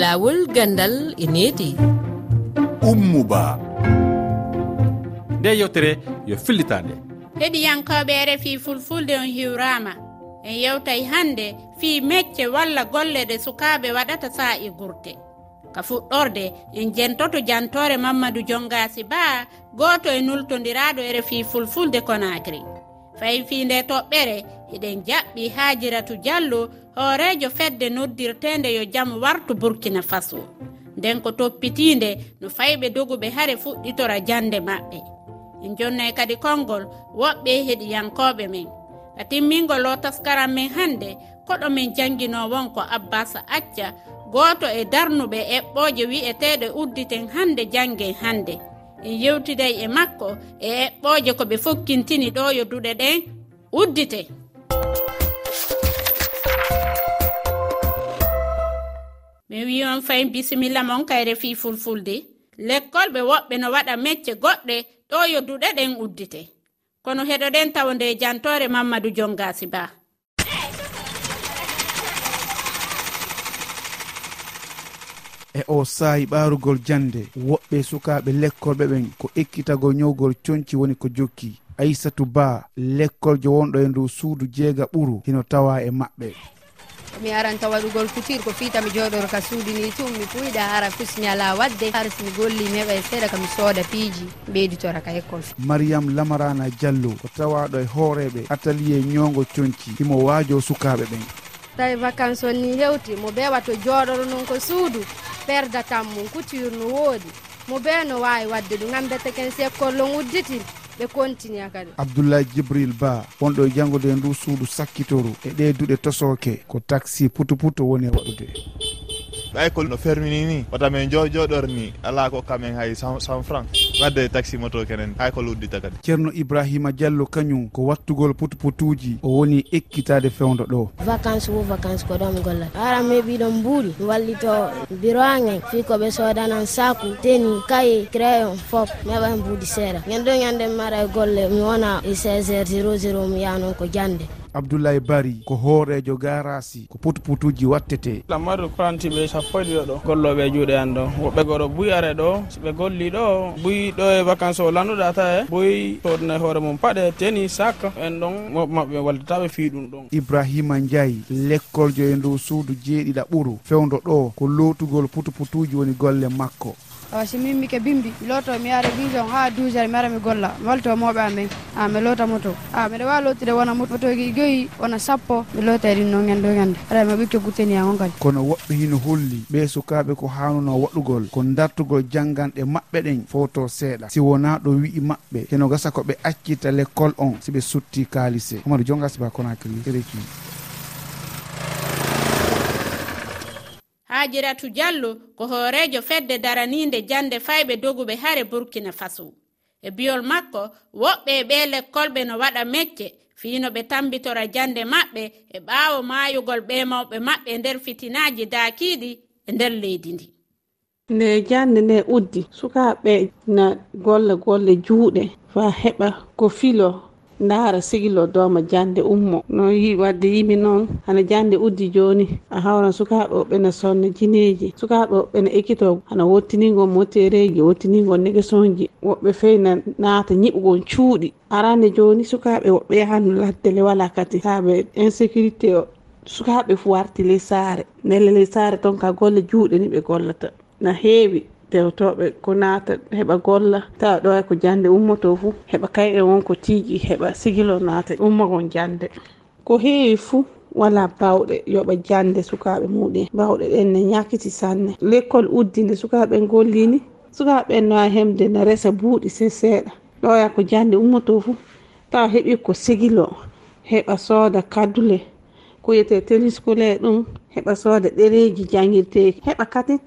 laawol gandal e needi. Ummuba. Nde yewtere yo fillitande. Heɗiyankoɓe refi fulfulde on hiwrama. En yewtay hande fii mecce walla golle ɗe sukaaɓe waɗata sa'i gurte. Ka fuɗɗorde en jentoto jantore mamadou jongasi ba gooto e nultodiraɗo e refi fulfulde konakri fayi fi nde toɓɓere eɗen jaɓɓi haajiratu diallo hoorejo fedde noddirtende yo jaam wartu burkina faso. Nden ko toppitinde no fayɓe doguɓe hare fuɗɗitora jande maɓɓe. En jonnay kadi konngol woɓɓe heɗiyankoɓe men. A timmingol o taskaran men hannde koɗo min janngino wonko abbasa acca gooto e darnuɓe eɓɓooje wi'eteeɗe udditen hannde janngen hannde. En yewtiday e makko e eɓɓooje ko ɓe fokkintini ɗo yo duɗe ɗen uddite. mi wi on fayin bisimilla mon kayre fi fulfulde. Lekkolɓe woɓɓe no waɗa mecce goɗɗe ɗo yo duɗe ɗen uddite. Kono heɗoɗen tawa nde jantore mamadou jongasi ba. E o saahi ɓarugol jande woɓɓe sukaɓe lekkolɓe ɓen ko ekkitago ñowgol coñci woni ko jokki. Aissatou ba lekkoljo wonɗo e ndu suudu jeega ɓuru hino tawa e maɓɓe. mi aranta waɗugol couture ko fiita mi jooɗoro ka suudi ni tum mi puyɗa ara kus mi ala wadde. Hars mi golli mi heɓa e seeɗa kami sooda piiji ɓeyditora ka école mariame lamarana diallo ko tawaɗo e hooreɓe atelier ñongo coñci himo waajo sukaɓe ɓen. Tawi vacance on ni hewti mo ɓewa to jooɗoro noon ko suudu perdatam mum couture no woodi. Mo be no wawi wadde ɗum gam betteken école on udditi. ɓe continua kadi. Abdoulaye djibril ba wonɗo e janngude e ndu suudu sakkitoru e ɗe duɗe tosoke ko taxi putu putu woni e waɗude ɓay ko no fermini ni wata min joɗor ni. Ala ko kamen hay cent franc. Wadde taxi moto kenen hay ko luddita kadi. Ceerno ibrahima diallo kañum ko wattugol putuputuji o woni ekkitade fewdo ɗo. Vacance wo vacance ko ɗon gollata ara meɓiɗon mbuuri. Mi wallito bureau agen fi koɓe sodanan saku teni kaye crayon fop meɓa hen mbuudi seeɗa. Ñande ɗo ñande mi mara e golle mi wona e 16 heures 00 mi yanon ko jande abdoulaye bari ko hoorejo garasi ko putuputuji wattete. Lammadou korantiɓe sappo e ɗiɗo ɗo. Golloɓe juuɗe an ɗo. Woɓɓe goɗo buy are ɗo soɓe golli ɗo. Buy ɗo e vacance o landuɗa ta e buy sodna hoore mum paɗe teni sac en ɗon woɓɓe mabɓe wallataɓe fi ɗum ɗon. Ibrahima ndiayi l'école jo e ndow suudu jeeɗiɗa ɓuuru fewdo ɗo ko lotugol putuputuji woni golle makko. awa si min mike bimbi mi looto mi yaara vision ha 12 heures mi ara mi golla. Mi walto mawɓe amen. A mi loota moto. Ah, A mbiɗa wawi lootude wona moto motoji joyyi wona sappo mi loota e ɗin noon ñande o ñande aɗa ma ɓikke gutteni e on kadi kono woɓɓe hino holli ɓe sukaɓe ko hanuno waɗugol ko dartugol jangganɗe maɓɓe ɗen foto seeɗa. Si wona ɗo wi'i maɓɓe heno gasa ko ɓe accita l'école on siɓe sutti kalise hamadou jonga siba konakri réki hajiratu diallo ko hoorejo fedde daraninde jande fayɓe doguɓe hare burkina faso. E biyol makko woɓɓe e ɓe lekkolɓe no waɗa mecce fiino ɓe tambitora jande maɓɓe e ɓaawo maayugol ɓe mawɓe maɓɓe nder fitinaji daakiiɗi e nder leydi ndi. Nde jande nde uddi sukaaɓe na golle golle juuɗe faa heɓa ko filo ndaara sigilo dooma jande ummo. No wadde yimi noon hana jande uddi joni a hawran sukaɓe o ɓena sonne jineji sukaɓe o ɓena ekkito hana wottinigon motereji wottinigon négason ji woɓɓe feyna naata ñiɓugon cuuɗi. Arande joni sukaɓe woɓɓe yahanno laddele wala kati. Saaɓe insécurité o sukaɓe fo warti ley saare nelle ley saare toon ka golle juuɗe ni ɓe gollata. Na heewi. dewtoɓe ko naata heɓa golla. Tawa ɗo ko jande ummoto fuu heɓa kayɗe wonko tiiƴi heɓa sigilo naata ummogon jande ko heewi fuu wala bawɗe yoɓa jande sukaɓe muɗum bawɗe ɗen ne ñakkiti sanne. L'école uddinde sukaɓe gollini sukaɓe no nowa hemde ne resa buuɗi se seeɗa. Ɗoya ko jande ummoto fuu tawa heeɓi ko sigilo heɓa sooda kadule ko wiyete téliscolaire ɗum heɓa sooda ɗereji jangirteki heɓa katin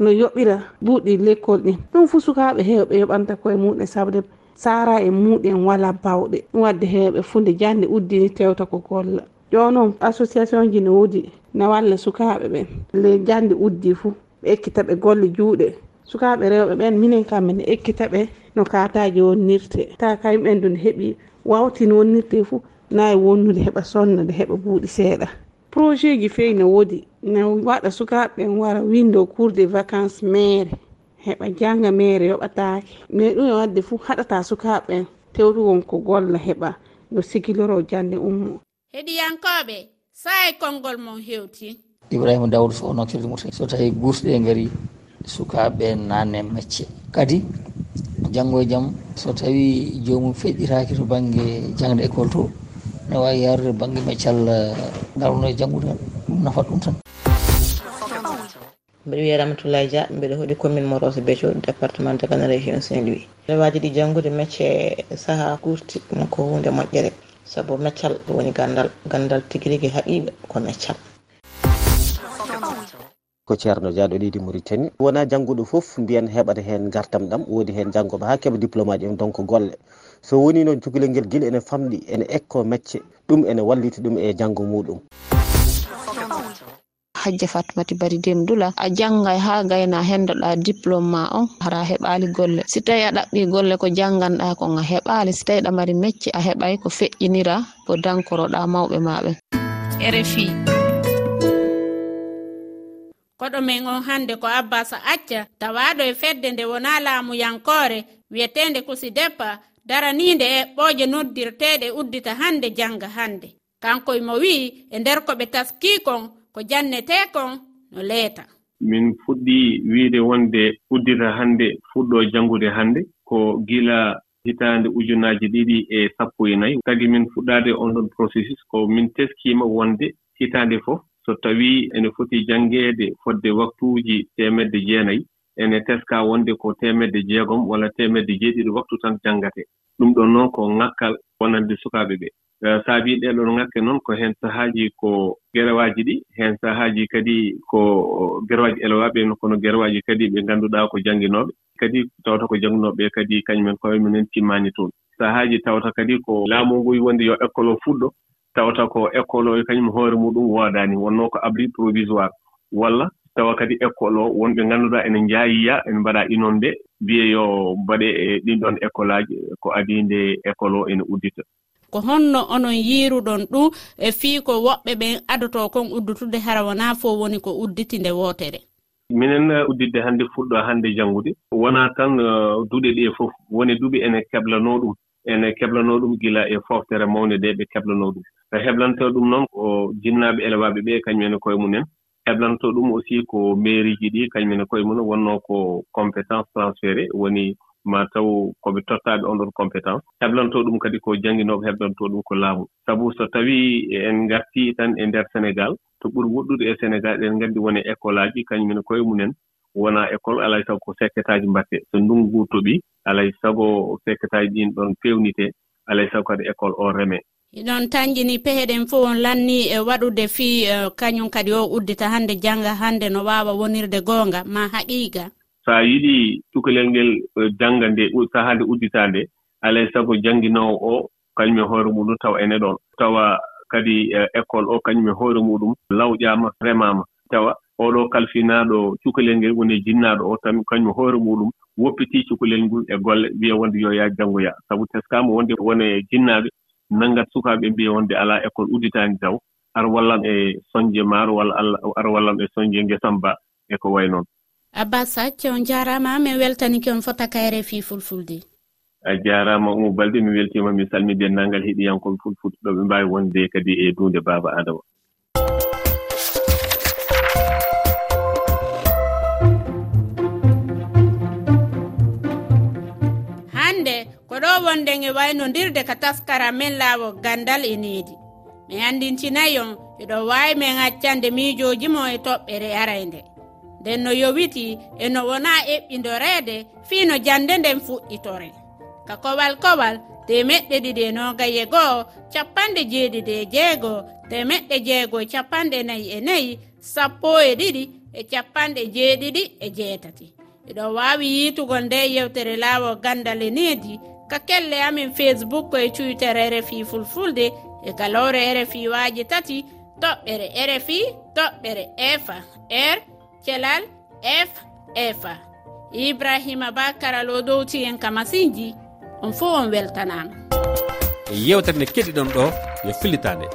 no yoɓira ɗuuɗi lekkol ɗin. Ɗum fuu sukaɓe hewɓe yoɓanta koye muɗum e sabde sara e muɗum wala bawɗe. Ɗum wadde hewɓe fuu nde jande uddini tewta ko golla. Jonon association ji ne woodi ne walla sukaɓe ɓen. Le jande uddi fuu ɓe ekkita ɓe golle juuɗe. Sukaɓe rewɓe ɓen minen kam mine ekkita ɓe no kataji wonnirte. Ta kañumɓen du nde heeɓi wawtino wonnirte fuu nayi e wonnude heɓa sonna nde heɓa buuɗi seeɗa. Projet ji fewi ne woodi na waɗa sukaɓe wara windo cour de vacance maire. Heɓa janga maire yoɓatake. Mais ɗum e wadde fuu haɗata sukaɓe tewtugon ko golla heɓa no sigiloro jande ummo. Heɗiyankoɓe sae konngol mon hewti. Ibrahima dawdo fo nokkirde mumen so tawi guurɗe gaari sukaɓe nane mecce kadi janngo e jaam so tawi joomum feƴƴiraki to banggue jangde école to ne wawi yarude banggue meccal ngaruno e janngude nafa ɗum tan. Mbeɗa wiya ramatoulaye dia mbeɗa hoɗi commune morose beeco département de dagana région saint louis rewaji ɗi janggude mecce saaha kurti ɗum ko hunde moƴƴere. Saabu meccal woni gandal gandal tigui rigui haqiɓe ko meccal. Ko ceerno diaɗo leydi mauritanie. Wona jannguɗo foof mbiyen heɓata hen gartam ɗam woodi hen janggoɓe ha keeɓa diplôme aji en donc golle. So woni noon cukalel nguel guila ene famɗi ene ekko mecce. Ɗum ene wallita ɗum e janggo muɗum. hajja fatmati bari demdula a janngay haa gayna henndoɗa diplôme ma on hara heɓaali golle. Si tawi a ɗaɓɓi golle ko jannganɗa kon a heɓaali si tawi ɗa mari mecce a heɓay ko feƴƴinira ko dankoroɗa mawɓe maɓe rfi koɗo men on hannde ko abbasa acca tawaɗo e fedde nde wona laamuyankoore wiyetende kusideppa daraniinde e ɓooje noddirteeɗe uddita hannde jannga hannde. Kanko emo wi'i e nder ko ɓe taskii kon ko jannetekon no leeta. Min fuɗɗi wiide wonde uddita hannde fuɗɗo janngude hannde ko gila hitaande ujunnaaji ɗiɗi e sappo e nayi. Tagi min fuɗɗaade on ɗon processus ko min teskiima wonde hitaande fof. So tawii ene foti janngeede fodde waktuuji teemedde jeenayi ene teska wonde ko teemedde jeegom walla teemedde jeeɗiɗi waktu tan janngate ɗum ɗon noon ko ŋakkal wonande sukaaɓe ɓee. Eh, saabi ɗeɗon ŋakke noon ko heen sahaaji ko gerewaaji ɗi heen sahaaji kadi ko gerewaaji élewaaɓe kono gerewaaji kadi ɓe ngannduɗaa ko jannginooɓe. Kadi tawata ko jannginooɓe kadi kañumen koye minen timmaani toon. Sahaaji tawata kadi ko laamu ngu wonde yo école o fuɗɗo tawata ko école o e kañum hoore muɗum woodaani wonnoo ko abri provisoire. Walla tawa kadi école o wonɓe ngannduɗaa ene njaayiya ene mbaɗaa inonde mbiye yo mbaɗee e ɗiin ɗoon école aaji ko adiinde école o ene uddita. ko honno onon yiiruɗon ɗum e fii ko woɓɓe ɓen adoto kon uddutude hara wona fof woni ko udditi nde wootere. Minen udditde hannde fuɗɗo e hannde janngude. Wonaa tan uh, duɗe ɗi e fof. Woni duɓi ene keblanoo ɗum ene keblanoo ɗum gila e foftere mawnde nde ɓe keblanoo ɗum. Heblanta ɗum noon ko jinnaaɓe elewaaɓe ɓe kañumene koye mumen. Heblantoo ɗum aussi ko mairie ji ɗi kañumene koye mumen. Wonnoo ko compétence transféré woni ma taw ko ɓe tottaaɓe on ɗon compétence. Heblantoo ɗum kadi ko jannginooɓe heblantoo ɗum ko laamu. Sabu so tawii en ngartii tan e ndeer sénégal to ɓuri woɗɗude e sénégal eɗen nganndi woni école aaji kañumen koye mumen wonaa école alaa e sago ko sekketaaji mbatte. So ndunngu toɓii alaa e sago sekketaaji ɗiin ɗon peewnitee alaa e sago kadi école o remee iɗon tañƴini peheɗen fof on lanni e waɗude fii e kañum kadi o uddita hannde jannga hannde no waawa wonirde goonga. Ma haqiiga so a yiɗi cukalel ngel eh, jannga nde sahaa nde udditaa nde alaa e sago jannginoowo o kañum e hoore muɗum tawa ene ɗoon tawa kadi eh, école o kañum e hoore muɗum lawƴaama remaama. Tawa oɗo kalfinaaɗo cukalel ngel woni e jinnaaɗo o tan kañum e hoore muɗum woppitii cukalel ngol e golle mbiya wonde yo yaa janngoyaa sabu teskaama wonde wone e jinnaaɓe nanngat sukaaɓe mbiya wonde alaa école udditaani taw ar wallam e soñde maaro walla allah ar wallam e soñde ngesam ba e ko way noon. abbas hacce on jarama min weltanike on fota kayre fi fulfulde. A jarama umo balde mi weltima mi salmi denndangal heɗiyankoɓe fulfulde. Ɗo ɓe mbawi wonde kadi e dunde baba adama. Hande ko ɗo wonden e waynodirde ka taskara men laawo gandal e needi. Mi andintinayi on eɗo wawi min accande miijoji mo e toɓɓere arayde. nden no yowiti e no wona eɓɓidoreede fii no jannde nden fuɗɗitore. Ka kowal kowal temeɗɗe ɗiɗi e nogaye goo capanɗe jeeɗiɗi e jeego temeɗɗe jeego e capanɗe nayi e nayi sappo e ɗiɗi e capanɗe jeeɗiɗi e jeetati. Eɗo waawi yiitugol nde yewtere laawo gandal e needi ka kelle amin facebook e twitter e rfi fulfulde e galore e rfi waaji tati toɓɓere rfi toɓɓere efa r er, kelal efa ibrahima ba o dowti en ka masiji on fo on weltanama yewtere nde keɗiɗon ɗo yo fillitande.